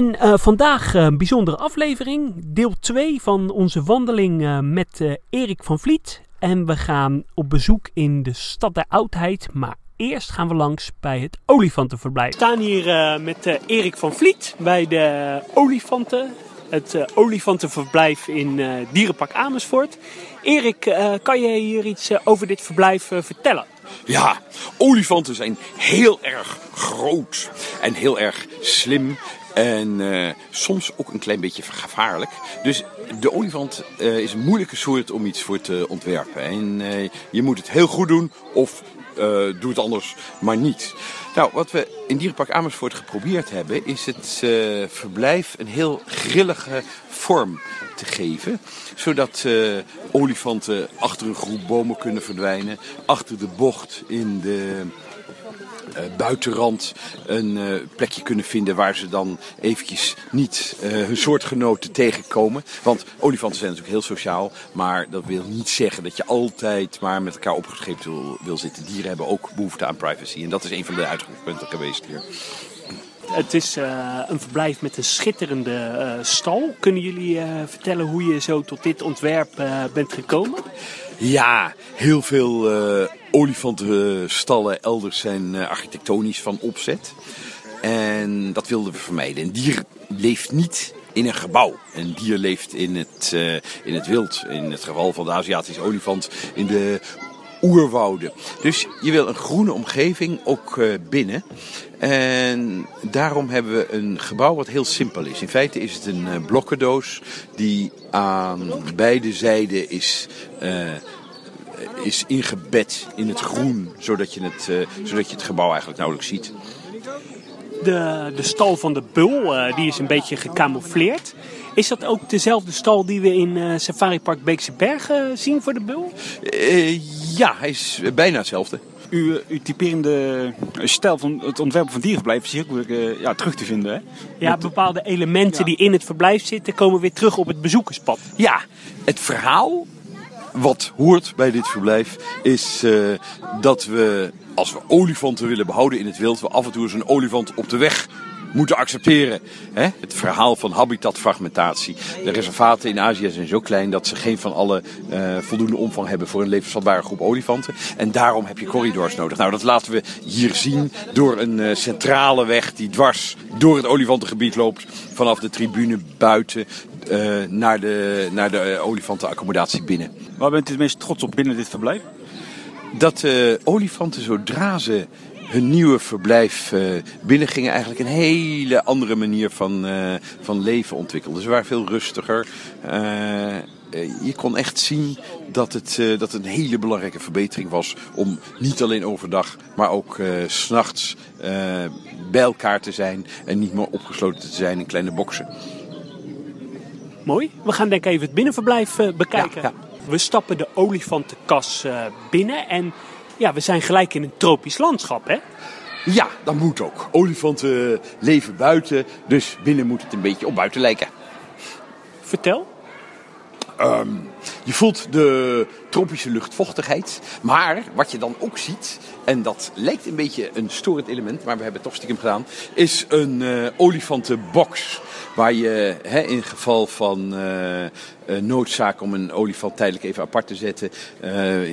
En uh, vandaag een bijzondere aflevering, deel 2 van onze wandeling uh, met uh, Erik van Vliet. En we gaan op bezoek in de stad der oudheid, maar eerst gaan we langs bij het olifantenverblijf. We staan hier met Erik van Vliet bij de olifanten, het olifantenverblijf in Dierenpark Amersfoort. Erik, kan je hier iets over dit verblijf vertellen? Ja, olifanten zijn heel erg groot en heel erg slim en uh, soms ook een klein beetje gevaarlijk. Dus de olifant uh, is een moeilijke soort om iets voor te ontwerpen. En uh, je moet het heel goed doen of doe het anders maar niet. Nou, wat we in Dierenpark Amersfoort geprobeerd hebben... is het verblijf een heel grillige vorm te geven. Zodat olifanten achter een groep bomen kunnen verdwijnen. Achter de bocht in de buitenrand een uh, plekje kunnen vinden waar ze dan eventjes niet uh, hun soortgenoten tegenkomen. Want olifanten zijn natuurlijk heel sociaal, maar dat wil niet zeggen dat je altijd maar met elkaar opgescheept wil, wil zitten. Dieren hebben ook behoefte aan privacy en dat is een van de uitgangspunten geweest hier. Het is uh, een verblijf met een schitterende uh, stal. Kunnen jullie uh, vertellen hoe je zo tot dit ontwerp bent gekomen? Ja, heel veel olifantenstallen elders zijn architectonisch van opzet. En dat wilden we vermijden. Een dier leeft niet in een gebouw. Een dier leeft in het, in het wild. In het geval van de Aziatische olifant in de oerwouden. Dus je wil een groene omgeving ook uh, binnen. En daarom hebben we een gebouw wat heel simpel is. In feite is het een blokkendoos die aan beide zijden is, is ingebed in het groen. Zodat je het, zodat je het gebouw eigenlijk nauwelijks ziet. De, de stal van de bul die is een beetje gecamoufleerd. Is dat ook dezelfde stal die we in uh, Safari Park Beekse Bergen zien voor de bul? Uh, ja, hij is bijna hetzelfde. Uw, uw typerende stijl van het ontwerp van dierenverblijf is hier ook weer ja, terug te vinden. Hè? Ja, Met, bepaalde elementen ja. die in het verblijf zitten komen weer terug op het bezoekerspad. Ja, het verhaal wat hoort bij dit verblijf is uh, dat we, als we olifanten willen behouden in het wild, we af en toe eens een olifant op de weg moeten accepteren. Hè? Het verhaal van habitatfragmentatie. De reservaten in Azië zijn zo klein dat ze geen van alle uh, voldoende omvang hebben voor een levensvatbare groep olifanten. En daarom heb je corridors nodig. Nou, dat laten we hier zien door een uh, centrale weg die dwars door het olifantengebied loopt. Vanaf de tribune buiten uh, naar de, naar de olifantenaccommodatie binnen. Waar bent u het meest trots op binnen dit verblijf? Dat olifanten zodra ze hun nieuwe verblijf uh, binnengingen, eigenlijk een hele andere manier van, uh, van leven ontwikkelden. Ze waren veel rustiger. Uh, je kon echt zien dat het, dat het een hele belangrijke verbetering was om niet alleen overdag, maar ook s s'nachts bij elkaar te zijn en niet meer opgesloten te zijn in kleine boksen. Mooi. We gaan denk ik even het binnenverblijf bekijken. Ja, ja. We stappen de olifantenkas binnen en ja, we zijn gelijk in een tropisch landschap, hè? Ja, dat moet ook. Olifanten leven buiten, dus binnen moet het een beetje op buiten lijken. Vertel. Um, je voelt de tropische luchtvochtigheid. Maar wat je dan ook ziet, en dat lijkt een beetje een storend element, maar we hebben het toch stiekem gedaan, is een uh, olifantenbox. Waar je hè, in geval van uh, uh, noodzaak om een olifant tijdelijk even apart te zetten,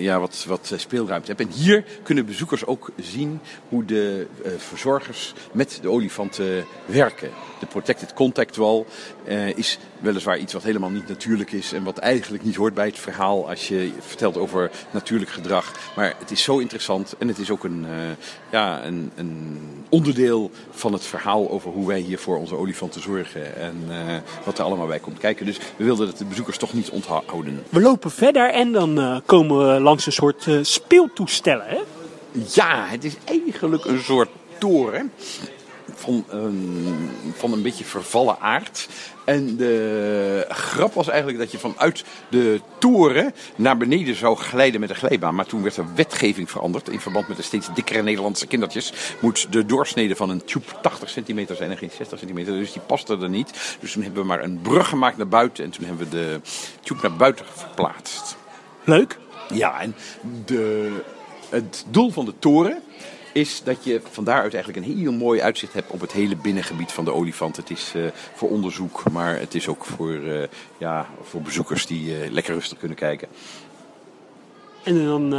ja, wat, wat speelruimte hebt. En hier kunnen bezoekers ook zien hoe de verzorgers met de olifanten werken. De protected contact wall is weliswaar iets wat helemaal niet natuurlijk is en wat eigenlijk niet hoort bij het verhaal als je vertelt over natuurlijk gedrag. Maar het is zo interessant en het is ook een, ja, een, een onderdeel van het verhaal over hoe wij hier voor onze olifanten zorgen en uh, wat er allemaal bij komt kijken. Dus we wilden dat de bezoekers toch niet onthouden. We lopen verder en dan uh, komen we langs een soort speeltoestellen, hè? Ja, het is eigenlijk een soort toren van een, van een beetje vervallen aard. En de grap was eigenlijk dat je vanuit de toren naar beneden zou glijden met een glijbaan. Maar toen werd er wetgeving veranderd. In verband met de steeds dikkere Nederlandse kindertjes moet de doorsnede van een tube 80 centimeter zijn en geen 60 centimeter. Dus die paste er niet. Dus toen hebben we maar een brug gemaakt naar buiten. En toen hebben we de tube naar buiten verplaatst. Leuk. Ja, en de, het doel van de toren is dat je van daaruit eigenlijk een heel mooi uitzicht hebt op het hele binnengebied van de olifant. Het is eh, voor onderzoek, maar het is ook voor, eh, ja, voor bezoekers die eh, lekker rustig kunnen kijken. En dan,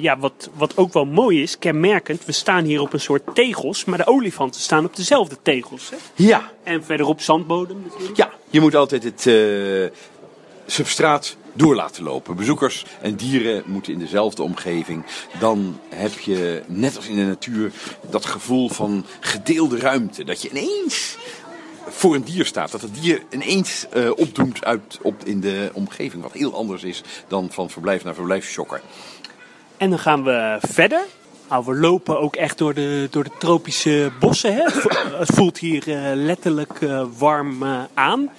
ja, wat, wat ook wel mooi is, kenmerkend, we staan hier op een soort tegels, maar de olifanten staan op dezelfde tegels. Hè? Ja, En verderop zandbodem natuurlijk. Ja, je moet altijd het substraat door laten lopen. Bezoekers en dieren moeten in dezelfde omgeving. Dan heb je, net als in de natuur, dat gevoel van gedeelde ruimte. Dat je ineens voor een dier staat. Dat het dier ineens eh, opdoemt uit, op, in de omgeving. Wat heel anders is dan van verblijf naar verblijf shocken. En dan gaan we verder. Nou, we lopen ook echt door de, door de tropische bossen. Hè? Het vo- Het voelt hier eh, letterlijk eh, warm aan.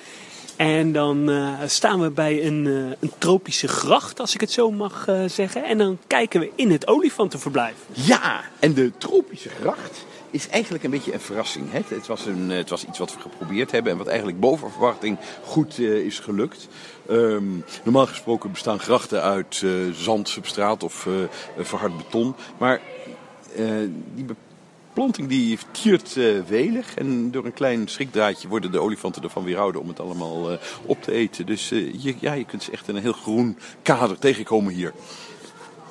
En dan eh, staan we bij een, eh, een tropische gracht, als ik het zo mag eh, zeggen. En dan kijken we in het olifantenverblijf. Ja, en de tropische gracht is eigenlijk een beetje een verrassing. Hè? Het, was een, het was iets wat we geprobeerd hebben en wat eigenlijk boven verwachting goed is gelukt. Ehm, normaal gesproken bestaan grachten uit eh, zand, substraat of verhard beton. Maar die beplanting die tiert eh, welig. En door een klein schrikdraadje worden de olifanten ervan weerhouden om het allemaal eh, op te eten. Dus eh, je, ja, je kunt ze echt in een heel groen kader tegenkomen hier.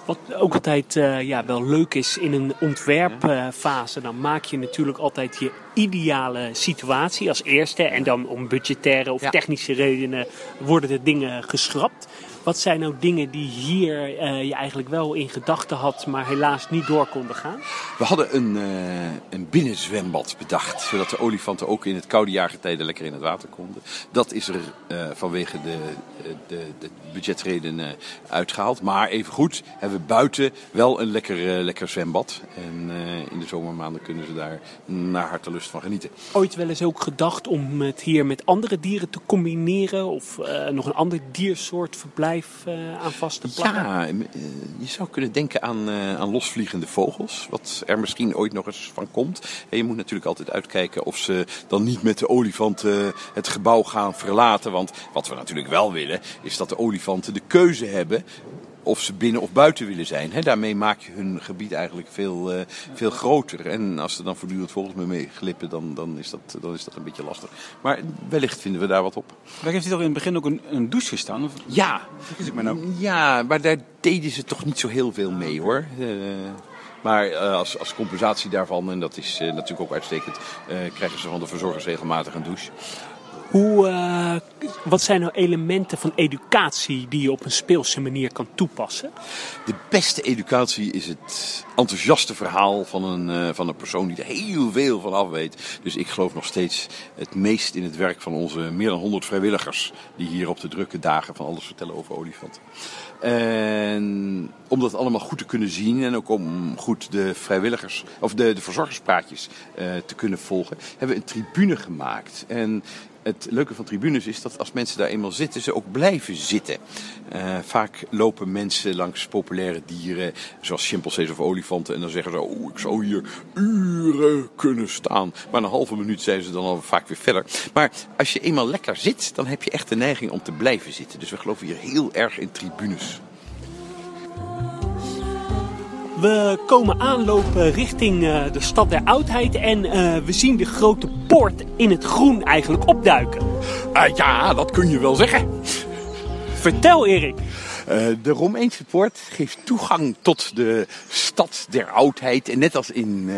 Wat ook altijd eh, ja, wel leuk is in een ontwerpfase, dan maak je natuurlijk altijd je ideale situatie als eerste. En dan om budgettaire of Ja. technische redenen worden de dingen geschrapt. Wat zijn nou dingen die hier eh, je eigenlijk wel in gedachten had, maar helaas niet door konden gaan? We hadden een, eh, een binnenzwembad bedacht, zodat de olifanten ook in het koude jaargetijde lekker in het water konden. Dat is er eh, vanwege de, de, de budgetredenen uitgehaald. Maar evengoed hebben we buiten wel een lekker, lekker zwembad. En in de zomermaanden kunnen ze daar naar hartelust van genieten. Ooit wel eens ook gedacht om het hier met andere dieren te combineren of nog een ander diersoort verblijf eh, aan vast te? Ja, eh, je zou kunnen denken aan, eh, aan losvliegende vogels. Wat er misschien ooit nog eens van komt. En je moet natuurlijk altijd uitkijken of ze dan niet met de olifanten het gebouw gaan verlaten. Want wat we natuurlijk wel willen, is dat de olifanten de keuze hebben of ze binnen of buiten willen zijn. Daarmee maak je hun gebied eigenlijk veel, eh, veel groter. En als er dan voortdurend vogels mee mee glippen, dan, dan, is dat, dan is dat een beetje lastig. Maar wellicht vinden we daar wat op. Daar heeft hij toch in het begin ook een, een douche gestaan? Of Ja, ik nou? ja, maar daar deden ze toch niet zo heel veel mee hoor. Eh, maar eh, als, als compensatie daarvan, en dat is natuurlijk ook uitstekend, krijgen ze van de verzorgers regelmatig een douche. Hoe, eh, wat zijn nou elementen van educatie die je op een speelse manier kan toepassen? De beste educatie is het enthousiaste verhaal van een, eh, van een persoon die er heel veel van af weet. Dus ik geloof nog steeds het meest in het werk van onze meer dan 100 vrijwilligers. Die hier op de drukke dagen van alles vertellen over olifanten. En om dat allemaal goed te kunnen zien en ook om goed de vrijwilligers of de, de verzorgerspraatjes eh, te kunnen volgen, hebben we een tribune gemaakt. En het leuke van tribunes is dat als mensen daar eenmaal zitten, ze ook blijven zitten. Eh, vaak lopen mensen langs populaire dieren, zoals chimpansees of olifanten, en dan zeggen ze: Oh, ik zou hier uren kunnen staan. Maar een halve minuut zijn ze dan al vaak weer verder. Maar als je eenmaal lekker zit, dan heb je echt de neiging om te blijven zitten. Dus we geloven hier heel erg in tribunes. We komen aanlopen richting eh, de stad der oudheid en eh, we zien de grote poort in het groen eigenlijk opduiken. Ah, ja, dat kun je wel zeggen. Vertel Erik. Eh, de Romeinse poort geeft toegang tot de stad der oudheid. En net als in eh,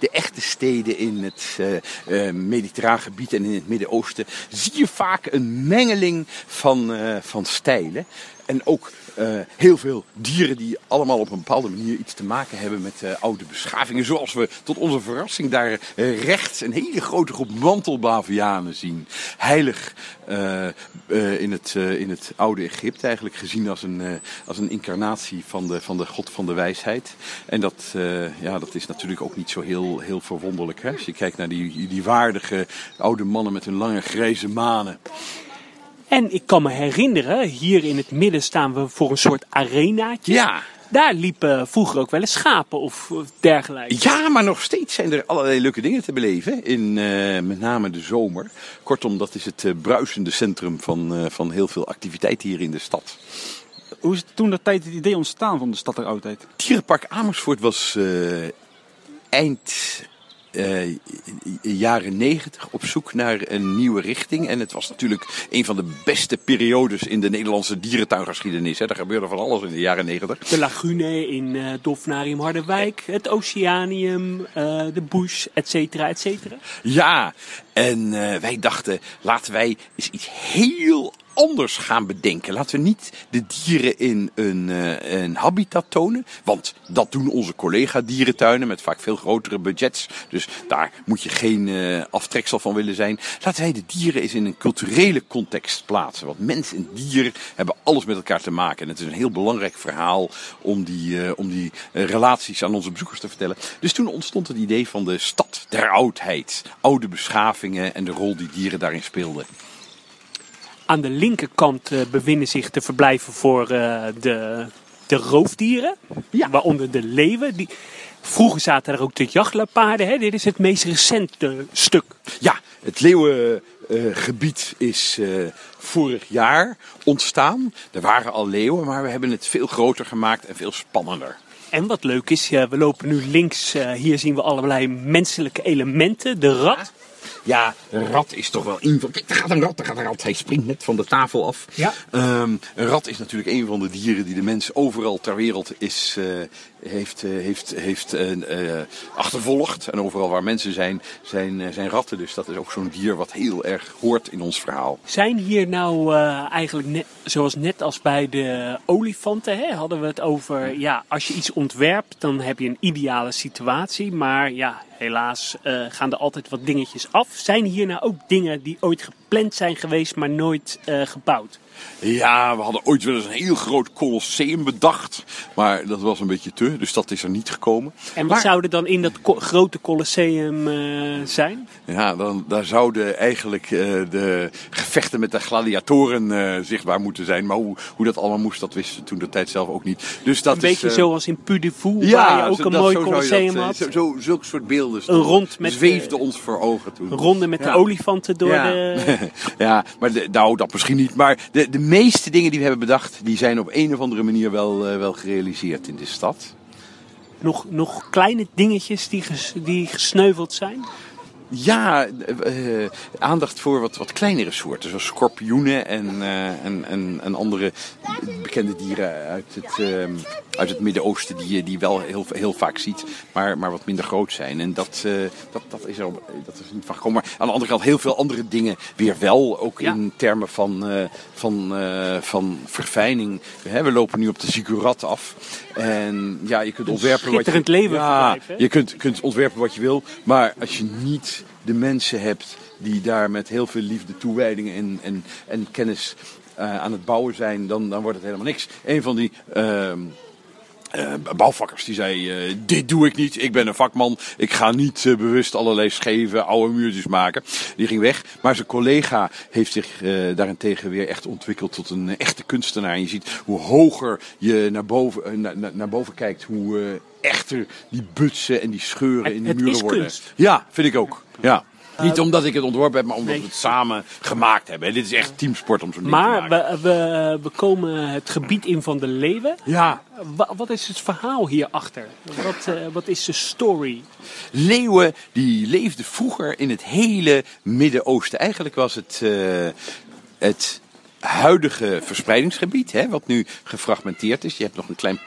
de echte steden in het eh eh, mediterraan gebied en in het Midden-Oosten, zie je vaak een mengeling van, eh, van stijlen. En ook eh, heel veel dieren die allemaal op een bepaalde manier iets te maken hebben met eh, oude beschavingen. Zoals we tot onze verrassing daar eh, rechts een hele grote groep mantelbavianen zien. Heilig in, het, in het oude Egypte eigenlijk gezien als een, als een incarnatie van de, van de god van de wijsheid. En dat, ja, dat is natuurlijk ook niet zo heel, heel verwonderlijk. Hè? Als je kijkt naar die, die waardige oude mannen met hun lange grijze manen. En ik kan me herinneren, hier in het midden staan we voor een soort arenaatje. Ja, Daar liepen vroeger ook wel eens schapen of dergelijke. Ja, maar nog steeds zijn er allerlei leuke dingen te beleven. In eh, met name de zomer. Kortom, dat is het eh, bruisende centrum van, eh, van heel veel activiteit hier in de stad. Hoe is toen dat tijd het idee ontstaan van de stad der oudheid? Dierenpark Amersfoort was eh, eind eh, jaren negentig op zoek naar een nieuwe richting. En het was natuurlijk een van de beste periodes in de Nederlandse dierentuingeschiedenis. Hè. Er gebeurde van alles in de jaren negentig. De lagune in Dolfinarium Harderwijk, het Oceanium, eh, de Bush, et cetera, et cetera. Ja, en wij dachten, laten wij eens iets heel anders gaan bedenken. Laten we niet de dieren in een, eh, een habitat tonen. Want dat doen onze collega dierentuinen met vaak veel grotere budgets. Dus daar moet je geen eh, aftreksel van willen zijn. Laten wij de dieren eens in een culturele context plaatsen. Want mens en dier hebben alles met elkaar te maken. En het is een heel belangrijk verhaal om die, eh, om die relaties aan onze bezoekers te vertellen. Dus toen ontstond het idee van de stad der oudheid. Oude beschavingen en de rol die dieren daarin speelden. Aan de linkerkant eh, bevinden zich de verblijven voor eh, de, de roofdieren. Ja. Waaronder de leeuwen. Die, vroeger zaten er ook de jachtleoparden. Hè? Dit is het meest recente stuk. Ja, het leeuwengebied is eh, vorig jaar ontstaan. Er waren al leeuwen, maar we hebben het veel groter gemaakt en veel spannender. En wat leuk is, we lopen nu links. hier zien we allerlei menselijke elementen. De rat. Ja, een rat is toch wel een van... Kijk, daar gaat een rat, daar gaat een rat. Hij springt net van de tafel af. Ja. Ehm, een rat is natuurlijk een van de dieren die de mens overal ter wereld is, eh, heeft, eh, heeft, heeft eh, eh, achtervolgd. En overal waar mensen zijn, zijn, zijn ratten. Dus dat is ook zo'n dier wat heel erg hoort in ons verhaal. Zijn hier nou eigenlijk net, zoals net als bij de olifanten, hè, hadden we het over, ja, als je iets ontwerpt, dan heb je een ideale situatie. Maar ja, helaas gaan er altijd wat dingetjes af. Zijn hier nou ook dingen die ooit gepland zijn geweest, maar nooit gebouwd? Ja, we hadden ooit wel eens een heel groot colosseum bedacht. Maar dat was een beetje te, dus dat is er niet gekomen. En wat Maar- zou er dan in dat co- grote colosseum eh, zijn? Ja, dan, daar zouden eigenlijk eh, de gevechten met de gladiatoren eh, zichtbaar moeten zijn. Maar hoe, hoe dat allemaal moest, dat wisten toen de tijd zelf ook niet. Dus dat Een beetje is, zoals in Puy de Fou, waar je ook zo- een dat- mooi dat, colosseum had. Zo, zo, zulke soort beelden Een rond met, zweefden eh, ons voor ogen toen. Een ronde met Ja. de olifanten door ja. de... ja, maar de, nou, dat misschien niet. Maar de, de meeste dingen die we hebben bedacht, die zijn op een of andere manier wel, eh, wel gerealiseerd in de stad. Nog, nog kleine dingetjes die, ges- die gesneuveld zijn? Ja, eh, eh, aandacht voor wat, wat kleinere soorten, zoals schorpioenen en, eh, en, en, en andere bekende dieren uit het, uit het Midden-Oosten die je die wel heel, heel vaak ziet, maar, maar wat minder groot zijn. En dat, eh, dat, dat, is er, dat is er niet van gekomen. Maar aan de andere kant heel veel andere dingen weer wel, ook Ja. in termen van, eh, van, eh, van verfijning. We lopen nu op de zigurat af. En ja, je kunt ontwerpen wat je... Ja, je kunt, kunt ontwerpen wat je wil, maar als je niet de mensen hebt die daar met heel veel liefde, toewijding en, en, en kennis eh, aan het bouwen zijn, dan, dan wordt het helemaal niks. Een van die ehm, eh, bouwvakkers die zei, eh, dit doe ik niet, ik ben een vakman, ik ga niet eh, bewust allerlei scheve oude muurtjes maken. Die ging weg, maar zijn collega heeft zich daarentegen weer echt ontwikkeld tot een echte kunstenaar. En je ziet hoe hoger je naar boven, naar, boven kijkt, hoe echter die butsen en die scheuren Het- in die het muren is worden. kunst. Ja, vind ik ook. Ja. Niet omdat ik het ontworpen heb, maar omdat Nee. we het samen gemaakt hebben. Dit is echt teamsport om zo'n ding te Maar maken. we, we, we komen het gebied in van de leeuwen. Ja, Wa- wat is het verhaal hierachter? Wat, eh, wat is de story? leeuwen die leefden vroeger in het hele Midden-Oosten. Eigenlijk was het eh, het huidige verspreidingsgebied, hè, wat nu gefragmenteerd is. Je hebt nog een klein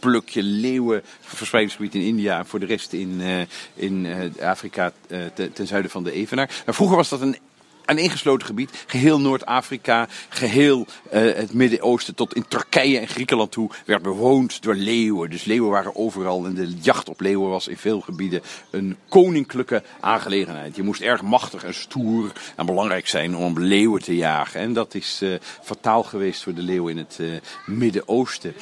plukje leeuwen verspreidingsgebied in India voor de rest in, eh, in eh, Afrika eh, te- ten zuiden van de Evenaar. Maar vroeger was dat een een ingesloten gebied. Geheel Noord-Afrika, geheel eh, het Midden-Oosten tot in Turkije en Griekenland toe werd bewoond door leeuwen. Dus leeuwen waren overal en de jacht op leeuwen was in veel gebieden een koninklijke aangelegenheid. Je moest erg machtig en stoer en belangrijk zijn om leeuwen te jagen. En dat is eh, fataal geweest voor de leeuw in het Midden-Oosten.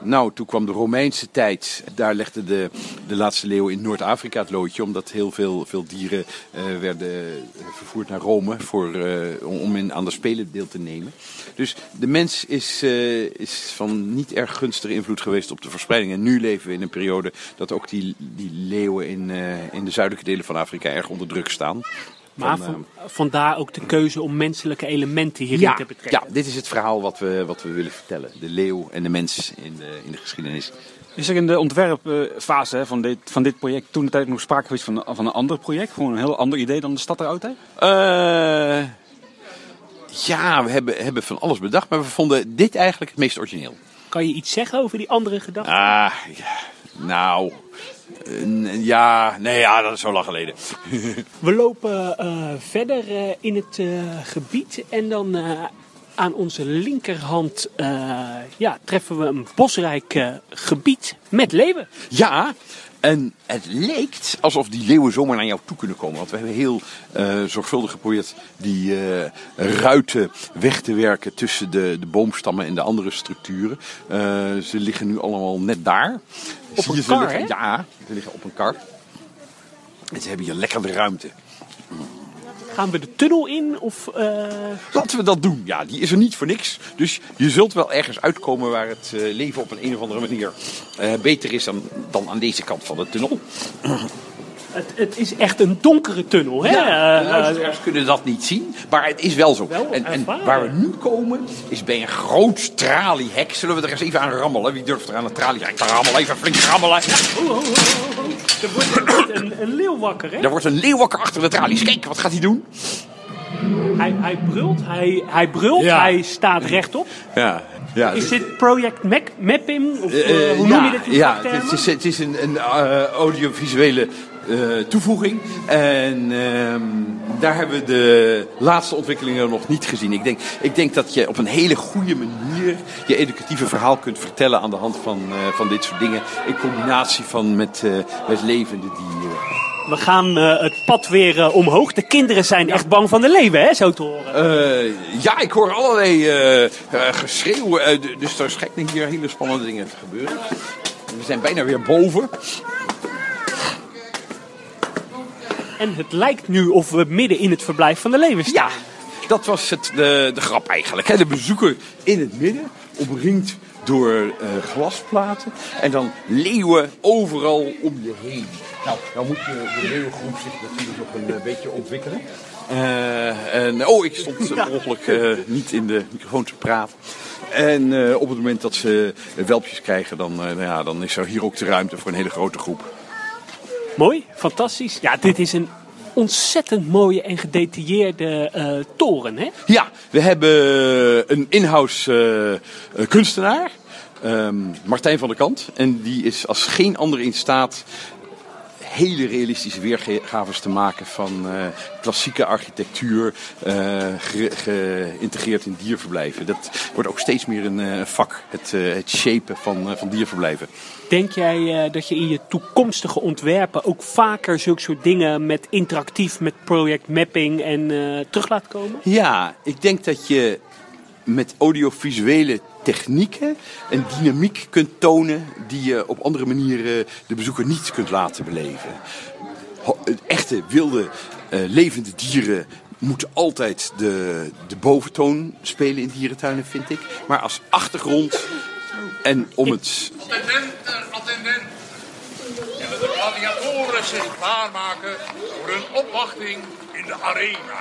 Nou, toen kwam de Romeinse tijd. Daar legde de, de laatste leeuw in Noord-Afrika het loodje. Omdat heel veel, veel dieren eh, werden eh, vervoerd naar Rome voor, eh, om- in, aan de Spelen deel te nemen. Dus de mens is, is van niet erg gunstige invloed geweest op de verspreiding. En nu leven we in een periode dat ook die, die leeuwen in, in de zuidelijke delen van Afrika erg onder druk staan. Maar Van, van, vandaar ook de keuze om menselijke elementen hierin ja, te betrekken. ja, dit is het verhaal wat we, wat we willen vertellen. De leeuw en de mens in de, in de geschiedenis. Is er in de ontwerpfase hè, van, dit, van dit project toen de tijd nog sprake geweest van, van een ander project? Gewoon een heel ander idee dan de stad eruit? Hè? Eh, ja, we hebben, hebben van alles bedacht, maar we vonden dit eigenlijk het meest origineel. Kan je iets zeggen over die andere gedachten? Ah, ja, nou. Eh, ja, nee, ja, dat is zo lang geleden. We lopen eh, verder eh, in het gebied en dan aan onze linkerhand eh, ja, treffen we een bosrijk eh, gebied met leeuwen. Ja, en het leek alsof die leeuwen zomaar naar jou toe kunnen komen. Want we hebben heel eh, zorgvuldig geprobeerd die ruiten weg te werken tussen de, de boomstammen en de andere structuren. Ze liggen nu allemaal net daar. Op Zie een kar, liggen? Ja, ze liggen op een kar. En ze hebben hier lekker de ruimte. Gaan we de tunnel in of... eh, Laten we dat doen. Ja, die is er niet voor niks. Dus je zult wel ergens uitkomen waar het eh, leven op een, een of andere manier eh, beter is dan, dan aan deze kant van de tunnel. Het, het is echt een donkere tunnel, hè? Ja, de Eh, luisteraars kunnen dat niet zien, maar het is wel zo. Wel en, en waar we nu komen is bij een groot traliehek. Zullen we er eens even aan rammelen? Wie durft er aan het traliehek te rammelen? Even flink rammelen. oh, oh, oh, oh, oh. Er wordt, een, een leeuw wakker, hè? Er wordt een leeuw wakker achter de tralies. Kijk, wat gaat hij doen? Hij, hij brult, hij, hij brult, Ja. hij staat rechtop. Ja, ja. Is dit Project Mac, Mapping? Of eh, Eh, hoe ja, noem je dit in Ja, het is, het is een, een eh, audiovisuele eh, toevoeging. En ehm, daar hebben we de laatste ontwikkelingen nog niet gezien. Ik denk, ik denk dat je op een hele goede manier je educatieve verhaal kunt vertellen aan de hand van, eh, van dit soort dingen. In combinatie van met, eh, met levende dieren. We gaan het pad weer omhoog. De kinderen zijn echt bang van de leeuwen, hè, zo te horen. Ja, ik hoor allerlei geschreeuw. d- dus er schijnen hier hele spannende dingen te gebeuren. We zijn bijna weer boven. En het lijkt nu of we midden in het verblijf van de leeuwen staan. Ja, dat was het, de, de grap eigenlijk. hè. De bezoeker in het midden, omringd door eh, glasplaten. En dan leeuwen overal om je heen. Nou, nou moet je, de leeuwengroep zich natuurlijk nog een eh, beetje ontwikkelen. Eh, en, oh, ik stond per ongeluk niet in de microfoon te praten. En op het moment dat ze welpjes krijgen, dan, nou ja, dan is er hier ook de ruimte voor een hele grote groep. Mooi, fantastisch. Ja, dit is een ontzettend mooie en gedetailleerde eh, toren, hè? Ja, we hebben een in-house eh, eh, kunstenaar, ehm, Martijn van der Kant. En die is als geen ander in staat hele realistische weergaves te maken van eh, klassieke architectuur, eh, ge- geïntegreerd in dierverblijven. Dat wordt ook steeds meer een eh, vak, het, het shapen van, van dierverblijven. Denk jij dat je in je toekomstige ontwerpen ook vaker zulke soort dingen met interactief, met project mapping en terug laat komen? Ja, ik denk dat je met audiovisuele technieken een dynamiek kunt tonen die je op andere manieren de bezoeker niet kunt laten beleven. Ho- Echte wilde eh, levende dieren moeten altijd de, de boventoon spelen in dierentuinen, vind ik. Maar als achtergrond en om het Attendent, eh, attendent. Willen de gladiatoren zich klaarmaken voor een opwachting in de arena?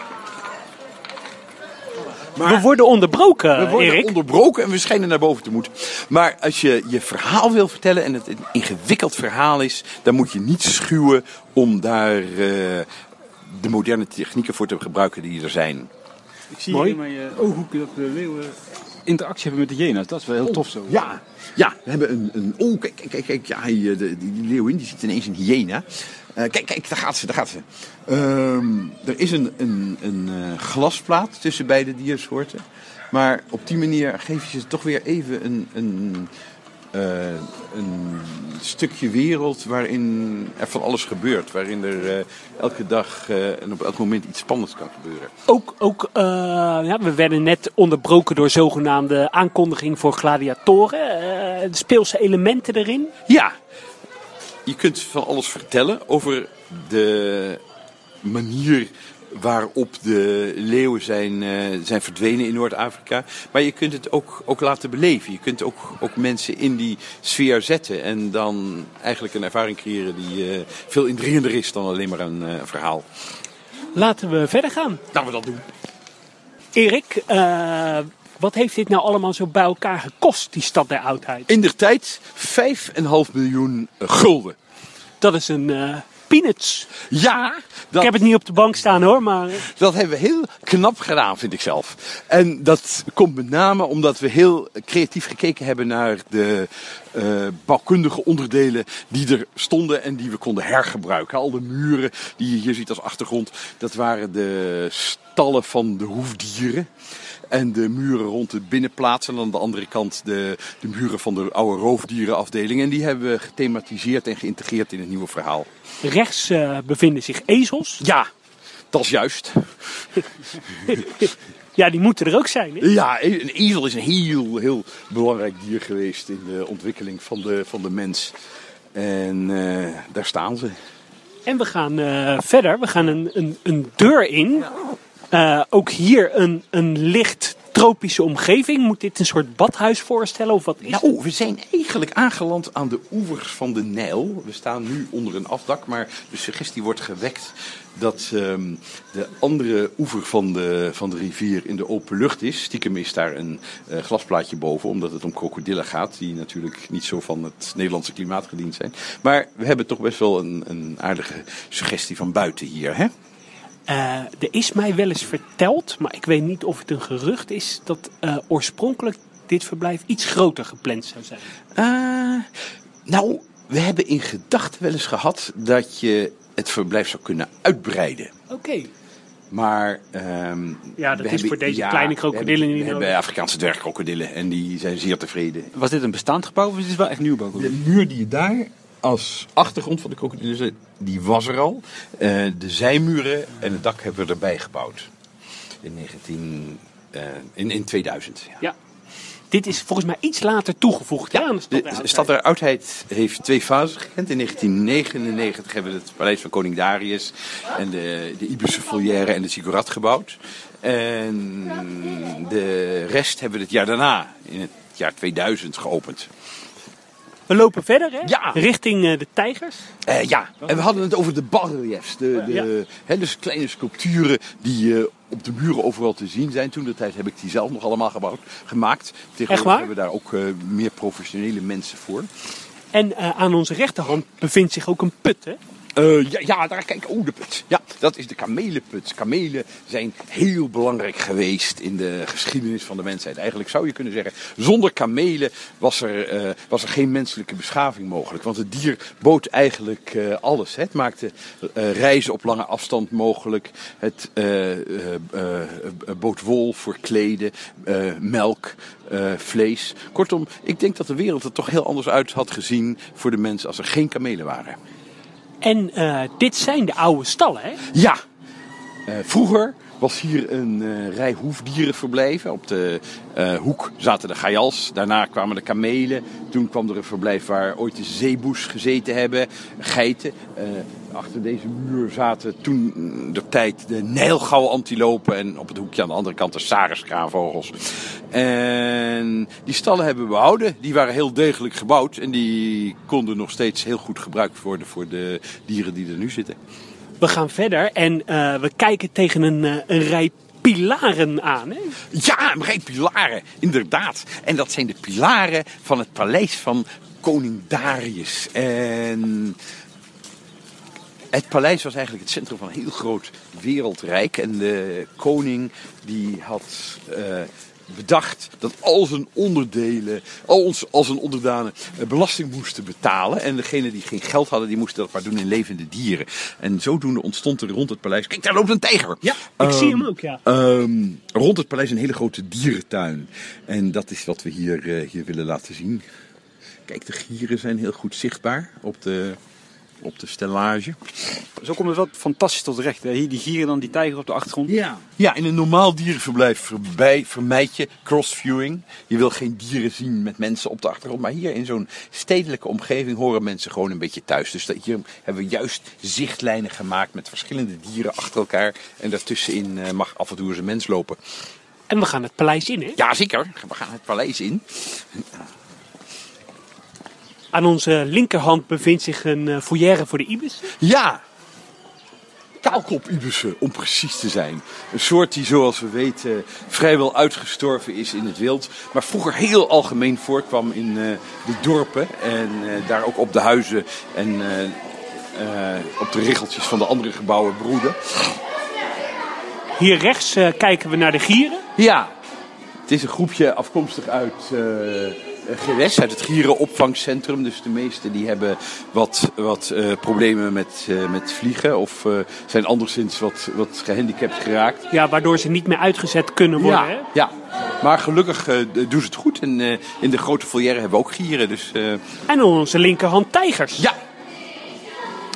We worden onderbroken, We worden Erik. onderbroken en we schijnen naar boven te moeten. Maar als je je verhaal wil vertellen en het een ingewikkeld verhaal is, dan moet je niet schuwen om daar eh, de moderne technieken voor te gebruiken die er zijn. Ik zie Mooi. hier in mijn eh, ooghoekje dat de leeuwen interactie hebben met de jena's. Dat is wel heel tof zo. Ja, ja, we hebben een. een oh, kijk, kijk, kijk, kijk ja, eh, die leeuwin die ziet ineens een hyena. Eh, kijk, kijk, daar gaat ze, daar gaat ze. Ehm, er is een, een, een eh, glasplaat tussen beide diersoorten. Maar op die manier geef je ze toch weer even een, een, eh, een stukje wereld waarin er van alles gebeurt. Waarin er eh, elke dag eh, en op elk moment iets spannends kan gebeuren. Ook, ook ja, we werden net onderbroken door zogenaamde aankondiging voor gladiatoren. Speelse elementen erin. Ja, je kunt van alles vertellen over de manier waarop de leeuwen zijn, eh, zijn verdwenen in Noord-Afrika. Maar je kunt het ook, ook laten beleven. Je kunt ook, ook mensen in die sfeer zetten en dan eigenlijk een ervaring creëren die eh, veel indringender is dan alleen maar een eh, verhaal. Laten we verder gaan. Laten we dat doen. Erik, eh, Wat heeft dit nou allemaal zo bij elkaar gekost, die stad der oudheid? In der tijd 5,5 miljoen gulden. Dat is een eh peanuts. Ja, dat, Ik heb het niet op de bank staan hoor, maar dat hebben we heel knap gedaan, vind ik zelf. En dat komt met name omdat we heel creatief gekeken hebben naar de eh, bouwkundige onderdelen die er stonden en die we konden hergebruiken. Al de muren die je hier ziet als achtergrond, dat waren de stallen van de hoefdieren. En de muren rond de binnenplaats en aan de andere kant de, de muren van de oude roofdierenafdeling. En die hebben we gethematiseerd en geïntegreerd in het nieuwe verhaal. rechts eh, bevinden zich ezels. Ja, dat is juist. Ja, die moeten er ook zijn. Hè? Ja, een ezel is een heel, heel belangrijk dier geweest in de ontwikkeling van de, van de mens. En eh, daar staan ze. En we gaan eh, verder. We gaan een, een, een deur in. Eh, ook hier een, een licht tropische omgeving. Moet dit een soort badhuis voorstellen of wat is het? Nou, we zijn eigenlijk aangeland aan de oevers van de Nijl. We staan nu onder een afdak, maar de suggestie wordt gewekt dat ehm, de andere oever van de, van de rivier in de open lucht is. Stiekem is daar een eh, glasplaatje boven, omdat het om krokodillen gaat, die natuurlijk niet zo van het Nederlandse klimaat gediend zijn. Maar we hebben toch best wel een, een aardige suggestie van buiten hier, hè? Eh, er is mij wel eens verteld, maar ik weet niet of het een gerucht is, dat eh, oorspronkelijk dit verblijf iets groter gepland zou zijn. Eh, nou, we hebben in gedachten wel eens gehad dat je het verblijf zou kunnen uitbreiden. Oké. Maar ehm, Ja, dat we is voor deze kleine we krokodillen niet We nodig. hebben Afrikaanse dwergkrokodillen en die zijn zeer tevreden. Was dit een bestaand gebouw of is dit wel echt nieuwbouw? De muur die je daar als achtergrond van de krokodillen die was er al. Eh, de zijmuren en het dak hebben we erbij gebouwd. In, 19, eh, in, in 2000. Ja. Ja. Dit is volgens mij iets later toegevoegd hè, aan de stad. der De Oudheid. stad der oudheid heeft twee fases gekend. In 1999 hebben we het paleis van koning Darius en de, de Ibische Volière en de Ziggurat gebouwd. En de rest hebben we het jaar daarna, in het jaar 2000, geopend. We lopen verder hè? Ja. richting eh, de tijgers. Eh, ja, en we hadden het over de basreliefs. De, de, Ja. hè, dus kleine sculpturen die eh, op de muren overal te zien zijn. Toen de tijd heb ik die zelf nog allemaal gebouwd, gemaakt. Tegenwoordig waar? hebben we daar ook meer professionele mensen voor. En aan onze rechterhand bevindt zich ook een put hè? Eh, ja, ja, daar kijk, oh de put. Ja, dat is de kamelenput. Kamelen zijn heel belangrijk geweest in de geschiedenis van de mensheid. Eigenlijk zou je kunnen zeggen, zonder kamelen was er, eh, was er geen menselijke beschaving mogelijk. Want het dier bood eigenlijk eh, alles. Hè. Het maakte reizen op lange afstand mogelijk. Het bood wol voor kleden, melk, vlees. Kortom, ik denk dat de wereld er toch heel anders uit had gezien voor de mensen als er geen kamelen waren. En eh, dit zijn de oude stallen hè? Ja, Eh, vroeger was hier een eh, rij hoefdierenverblijven. Op de eh, hoek zaten de gajals, daarna kwamen de kamelen. Toen kwam er een verblijf waar ooit de zeeboes gezeten hebben, geiten. Eh, achter deze muur zaten toen de tijd de nijlgouwantilopen en op het hoekje aan de andere kant de sariskraanvogels. En die stallen hebben we behouden. Die waren heel degelijk gebouwd en die konden nog steeds heel goed gebruikt worden voor de dieren die er nu zitten. We gaan verder en eh, we kijken tegen een, eh, een rij pilaren aan. Hè? Ja, een rij pilaren, inderdaad. En dat zijn de pilaren van het paleis van koning Darius. En het paleis was eigenlijk het centrum van een heel groot wereldrijk. En de koning die had eh, bedacht dat al zijn onderdelen, al, ons, al zijn onderdanen eh, belasting moesten betalen. En degene die geen geld hadden, die moesten dat maar doen in levende dieren. En zodoende ontstond er rond het paleis... Kijk, daar loopt een tijger! Ja, ik zie hem ook, ja. Ehm, rond het paleis een hele grote dierentuin. En dat is wat we hier, eh, hier willen laten zien. Kijk, de gieren zijn heel goed zichtbaar op de, op de stellage. Zo komt het wel fantastisch tot recht. Hè? Hier die gieren dan die tijger op de achtergrond. Ja. ja, in een normaal dierenverblijf verbij, vermijd je crossviewing. Je wil geen dieren zien met mensen op de achtergrond. Maar hier in zo'n stedelijke omgeving horen mensen gewoon een beetje thuis. Dus dat- hier hebben we juist zichtlijnen gemaakt met verschillende dieren achter elkaar. En daartussenin eh, mag af en toe eens een mens lopen. En we gaan het paleis in. Hè? Ja, zeker. We gaan het paleis in. Aan onze linkerhand bevindt zich een uh, foyer voor de ibis. Ja. kaalkop-ibissen, om precies te zijn. Een soort die, zoals we weten, vrijwel uitgestorven is in het wild. Maar vroeger heel algemeen voorkwam in eh, de dorpen. En eh, daar ook op de huizen en eh, eh, op de riggeltjes van de andere gebouwen broeden. Hier rechts eh, kijken we naar de gieren. Ja, het is een groepje afkomstig uit eh Geres, uit het gierenopvangcentrum. Dus de meesten die hebben wat, wat eh, problemen met, eh, met vliegen of eh, zijn anderszins wat, wat gehandicapt geraakt. Ja, waardoor ze niet meer uitgezet kunnen worden. Ja, Hè? ja, maar gelukkig eh, doen ze het goed. En eh, in de grote volière hebben we ook gieren. Dus eh, En onze linkerhand tijgers. ja.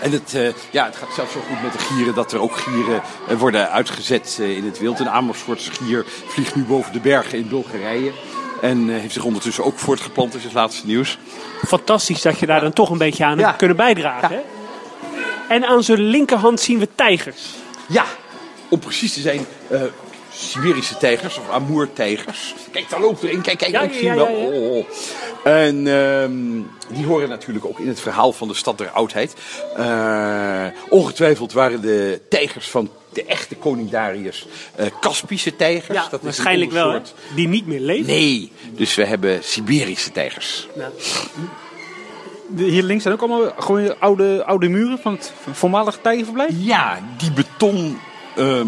En het, eh, ja, het gaat zelfs zo goed met de gieren dat er ook gieren eh, worden uitgezet eh, in het wild. Een Amersfoortse gier vliegt nu boven de bergen in Bulgarije. En eh, heeft zich ondertussen ook voortgeplant, is het laatste nieuws. Fantastisch dat je daar dan toch een beetje aan hebt kunnen bijdragen. Hè? En aan zijn linkerhand zien we tijgers. Ja, om precies te zijn, eh, Siberische tijgers of Amoer-tijgers. Kijk, daar loopt er een. Kijk, kijk, Ja, ik ja, zie ja, wel. ja, ja. Oh, oh. En ehm, die horen natuurlijk ook in het verhaal van de stad der oudheid. Eh, ongetwijfeld waren de tijgers van de echte koning Darius eh Kaspische tijgers. Ja, Dat is een waarschijnlijk wel. ondersoort- Die niet meer leven. Nee, dus we hebben Siberische tijgers. De- Hier links zijn ook allemaal gewoon oude, oude muren van het voormalig tijgerverblijf. Ja, die beton, ehm,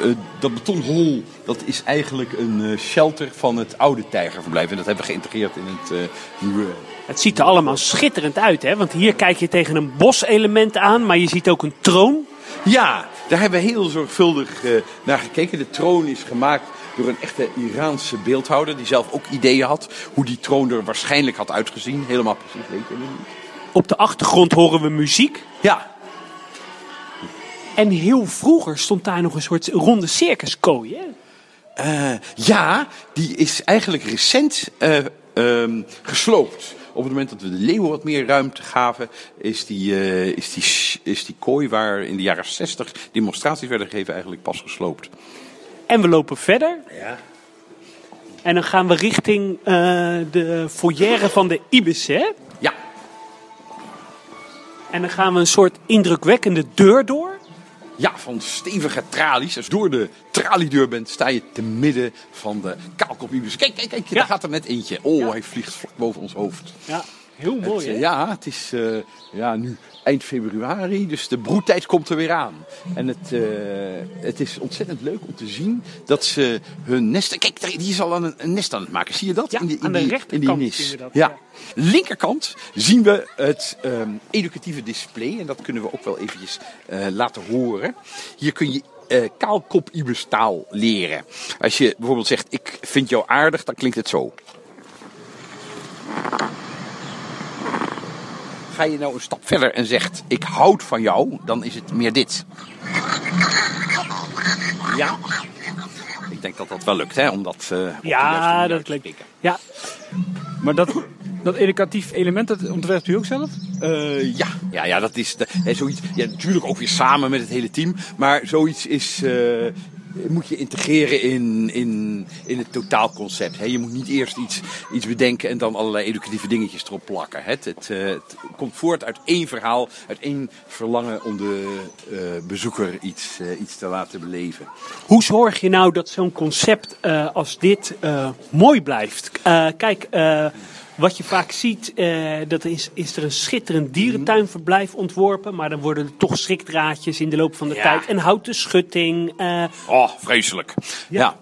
eh, dat betonhol, dat is eigenlijk een eh, shelter van het oude tijgerverblijf. En dat hebben we geïntegreerd in het eh, nieuwe. het ziet er allemaal schitterend uit, hè? Want hier kijk je tegen een boselement aan, maar je ziet ook een troon. Ja, daar hebben we heel zorgvuldig naar gekeken. De troon is gemaakt door een echte Iraanse beeldhouder, die zelf ook ideeën had hoe die troon er waarschijnlijk had uitgezien. Helemaal precies weet je niet. Op de achtergrond horen we muziek. Ja, En heel vroeger stond daar nog een soort ronde circuskooi, hè? Eh, ja, die is eigenlijk recent eh, ehm, gesloopt. Op het moment dat we de leeuwen wat meer ruimte gaven, is die, eh, is die, is die kooi waar in de jaren 60 demonstraties werden gegeven eigenlijk pas gesloopt. En we lopen verder. Ja. En dan gaan we richting de foyer van de Ibis, hè? Ja, En dan gaan we een soort indrukwekkende deur door. Ja, van stevige tralies. Als je door de traliedeur bent, sta je te midden van de kaalkopibus. Kijk, kijk, kijk, Ja. daar gaat er net eentje. Oh, hij vliegt vlak boven ons hoofd. Ja, heel mooi, Het, hè? eh, ja, het is eh, ja, nu eind februari, dus de broedtijd komt er weer aan. En het, eh, het is ontzettend leuk om te zien dat ze hun nesten... Kijk, die is al aan een, een nest aan het maken. Zie je dat? Ja, in die, in aan de die, rechterkant in die nis. zien we dat, Ja. ja. Linkerkant zien we het ehm, educatieve display. En dat kunnen we ook wel eventjes laten horen. Hier kun je eh kaalkop taal leren. Als je bijvoorbeeld zegt, ik vind jou aardig, dan klinkt het zo. Ga je nou een stap verder en zegt, ik houd van jou, dan is het meer dit. Ja. Ik denk dat dat wel lukt, hè, om dat eh, Ja, dat te spreken. Ja, Maar dat, dat educatief element, dat ontwerpt u ook zelf? Eh, ja. ja, ja, dat is de, hè, zoiets. Ja, natuurlijk ook weer samen met het hele team. Maar zoiets is, eh, moet je integreren in, in, in het totaalconcept. Je moet niet eerst iets, iets bedenken en dan allerlei educatieve dingetjes erop plakken. Het, eh, het komt voort uit één verhaal, uit één verlangen om de eh, bezoeker iets, eh, iets te laten beleven. Hoe zorg je nou dat zo'n concept als dit mooi blijft? Kijk, wat je vaak ziet, eh, dat is, is er een schitterend dierentuinverblijf ontworpen. Maar dan worden er toch schrikdraadjes in de loop van de Ja. tijd. En houten schutting. eh, Oh, vreselijk. Ja.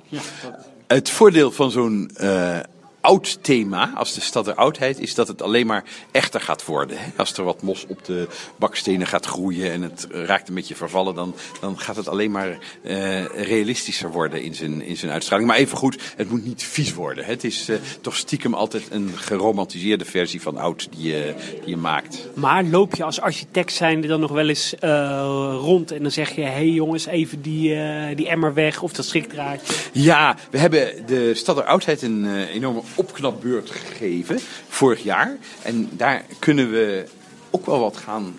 Het voordeel van zo'n eh, oud thema, als de stad der oudheid, is dat het alleen maar echter gaat worden. hè. Als er wat mos op de bakstenen gaat groeien en het raakt een beetje vervallen, dan, dan gaat het alleen maar eh, realistischer worden in zijn, in zijn uitstraling. Maar even goed, het moet niet vies worden. hè. Het is eh, toch stiekem altijd een geromantiseerde versie van oud die je, die je maakt. maar loop je als architect zijnde dan nog wel eens eh, rond en dan zeg je... hé hey jongens, even die, die emmer weg of dat schrikdraadje. Ja, we hebben de Stad der Oudheid een enorme opknapbeurt gegeven vorig jaar. En daar kunnen we ook wel wat gaan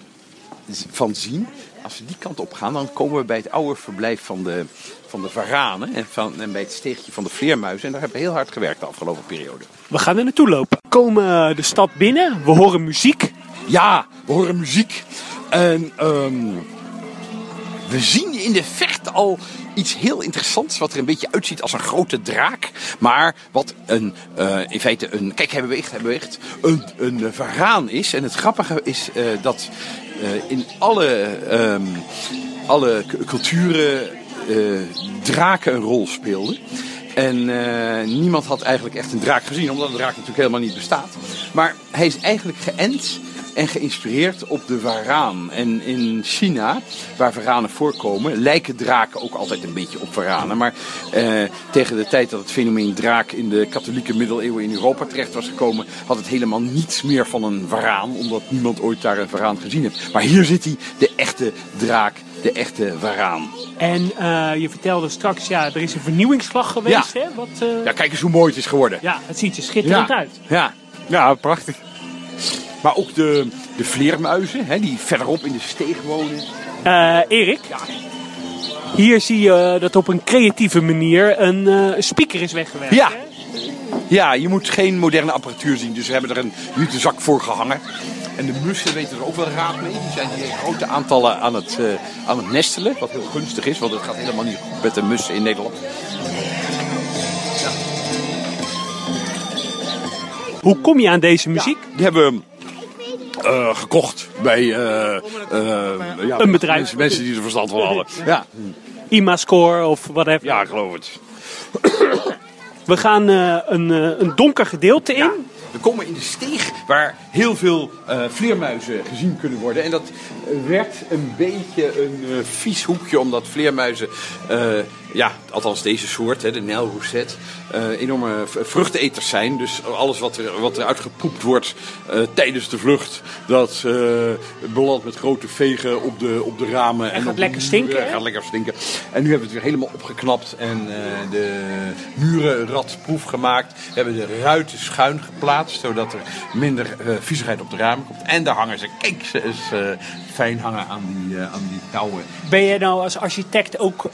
van zien. Als we die kant op gaan, dan komen we bij het oude verblijf van de, van de varanen en, van, en bij het steegje van de vleermuizen. En daar hebben we heel hard gewerkt de afgelopen periode. We gaan er naartoe lopen. We komen de stad binnen, we horen muziek. Ja, we horen muziek. En ehm, we zien in de verte al iets heel interessants. Wat er een beetje uitziet als een grote draak. Maar wat een, eh, in feite een. Kijk, hij beweegt, hij beweegt. Een, een varaan is. En het grappige is eh, dat eh, in alle, ehm, alle cu- culturen draken een rol speelden. En niemand had eigenlijk echt een draak gezien, omdat een draak natuurlijk helemaal niet bestaat. Maar hij is eigenlijk geënt en geïnspireerd op de varaan. En in China, waar varanen voorkomen, lijken draken ook altijd een beetje op varanen. Maar eh, tegen de tijd dat het fenomeen draak in de katholieke middeleeuwen in Europa terecht was gekomen, had het helemaal niets meer van een varaan, omdat niemand ooit daar een varaan gezien heeft. Maar hier zit hij, de echte draak, de echte varaan. En eh, je vertelde straks, ja, er is een vernieuwingsslag geweest. Ja. Hè? Wat, eh, Ja, kijk eens hoe mooi het is geworden. ja, het ziet er schitterend uit. Ja. Ja, prachtig. Maar ook de, de vleermuizen, hè, die verderop in de steeg wonen. Eh, Erik, hier zie je dat op een creatieve manier een eh, speaker is weggewerkt. Ja. hè? Ja, je moet geen moderne apparatuur zien, dus we hebben er een zak voor gehangen. En de mussen weten er ook wel raad mee. Die zijn hier in grote aantallen aan het, eh, aan het nestelen, wat heel gunstig is, want het gaat helemaal niet goed met de mussen in Nederland. Hoe kom je aan deze muziek? Die hebben we eh, gekocht bij eh, eh, ja, Een bedrijf. Mensen, mensen die er verstand van hadden. Ja, IMA-score of wat heb ja, ik geloof het. We gaan een, een donker gedeelte in. Ja, we komen in de steeg waar heel veel vleermuizen gezien kunnen worden. En dat werd een beetje een vies hoekje, omdat vleermuizen, ja, althans deze soort, hè, de Nijlroset, eh, enorme vruchteneters zijn. Dus alles wat er, wat er uitgepoept wordt eh, tijdens de vlucht, dat eh, belandt met grote vegen op de, op de ramen. gaat op de lekker muren. stinken, hè? Gaat lekker stinken. En nu hebben we het weer helemaal opgeknapt en de muren radproef gemaakt. We hebben de ruiten schuin geplaatst, zodat er minder viezigheid op de ramen komt. En daar hangen ze, kijk, ze is fijn hangen aan die, aan die touwen. Ben je nou als architect ook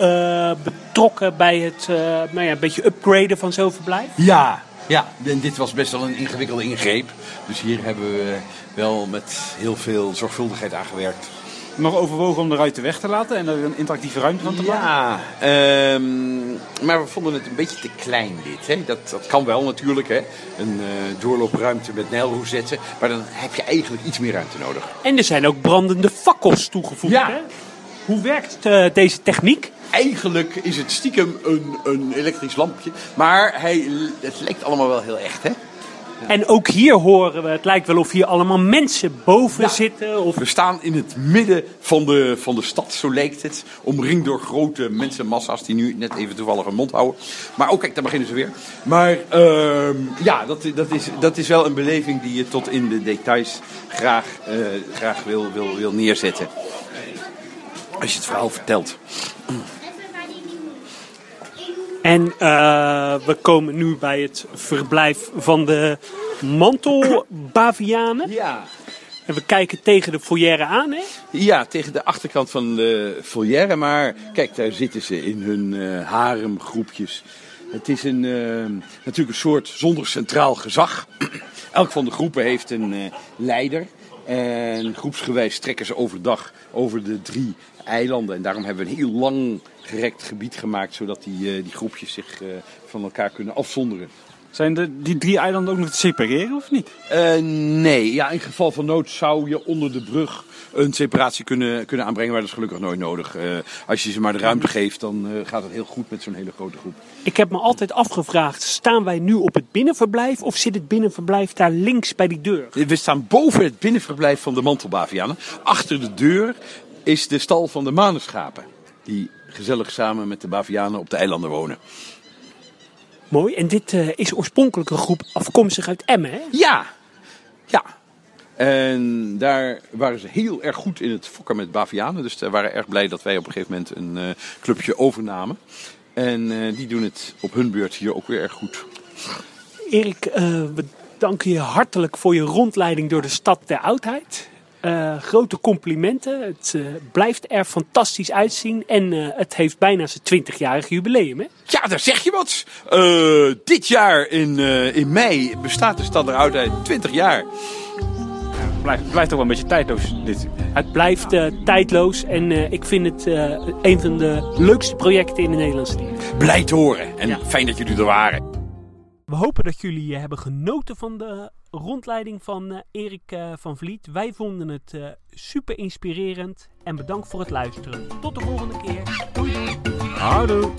betrokken bij het nou ja, een beetje upgraden van zo'n verblijf? Ja, ja, en dit was best wel een ingewikkelde ingreep. Dus hier hebben we wel met heel veel zorgvuldigheid aan gewerkt. Nog overwogen om de ruiten weg te laten en er een interactieve ruimte van te maken? Ja, ehm, maar we vonden het een beetje te klein dit. Hè? Dat, dat kan wel natuurlijk, hè? een eh, doorloopruimte met nijlrozetten. Maar dan heb je eigenlijk iets meer ruimte nodig. En er zijn ook brandende fakkels toegevoegd. Ja. Hè? Hoe werkt eh, deze techniek? Eigenlijk is het stiekem een, een elektrisch lampje. Maar hij, het lijkt allemaal wel heel echt, hè? En ook hier horen we, het lijkt wel of hier allemaal mensen boven Ja. zitten. Of... We staan in het midden van de, van de stad, zo lijkt het. Omringd door grote mensenmassa's die nu net even toevallig hun mond houden. Maar ook, kijk, daar beginnen ze weer. Maar ehm, ja, dat, dat, is, dat is wel een beleving die je tot in de details graag, eh, graag wil, wil, wil neerzetten. Als je het verhaal vertelt. En eh, we komen nu bij het verblijf van de mantelbavianen. Ja. En we kijken tegen de foyer aan, hè? Ja, tegen de achterkant van de foyer. Maar kijk, daar zitten ze in hun eh haremgroepjes. Het is een, eh, natuurlijk een soort zonder centraal gezag. Elk van de groepen heeft een leider. En groepsgewijs trekken ze overdag over de drie eilanden. En daarom hebben we een heel lang gerekt gebied gemaakt. Zodat die, eh, die groepjes zich eh, van elkaar kunnen afzonderen. Zijn de, die drie eilanden ook nog te separeren of niet? Eh, nee, ja, in geval van nood zou je onder de brug een separatie kunnen, kunnen aanbrengen, maar dat is gelukkig nooit nodig. Eh, als je ze maar de ruimte geeft, dan eh, gaat het heel goed met zo'n hele grote groep. Ik heb me altijd afgevraagd, staan wij nu op het binnenverblijf of zit het binnenverblijf daar links bij die deur? We staan boven het binnenverblijf van de mantelbavianen. Achter de deur is de stal van de manenschapen, die gezellig samen met de bavianen op de eilanden wonen. Mooi. En dit eh, is oorspronkelijk een groep afkomstig uit Emmen, hè? Ja, ja. En daar waren ze heel erg goed in het fokken met bavianen. Dus ze waren erg blij dat wij op een gegeven moment een eh, clubje overnamen. En eh, die doen het op hun beurt hier ook weer erg goed. Erik, we danken je hartelijk voor je rondleiding door de stad der oudheid. Eh, grote complimenten. Het eh, blijft er fantastisch uitzien. En eh, het heeft bijna zijn 20-jarig jubileum. Hè? Ja, daar zeg je wat. dit jaar in, in mei bestaat de stad eruit uit 20 jaar. Het blijft, blijft toch wel een beetje tijdloos dit. Het blijft tijdloos en ik vind het een van de leukste projecten in de Nederlandse team. Blij te horen en fijn dat jullie er waren. We hopen dat jullie hebben genoten van de rondleiding van eh, Erik eh, van Vliet. Wij vonden het eh, super inspirerend en bedankt voor het luisteren. Tot de volgende keer. Doei! Houdoe!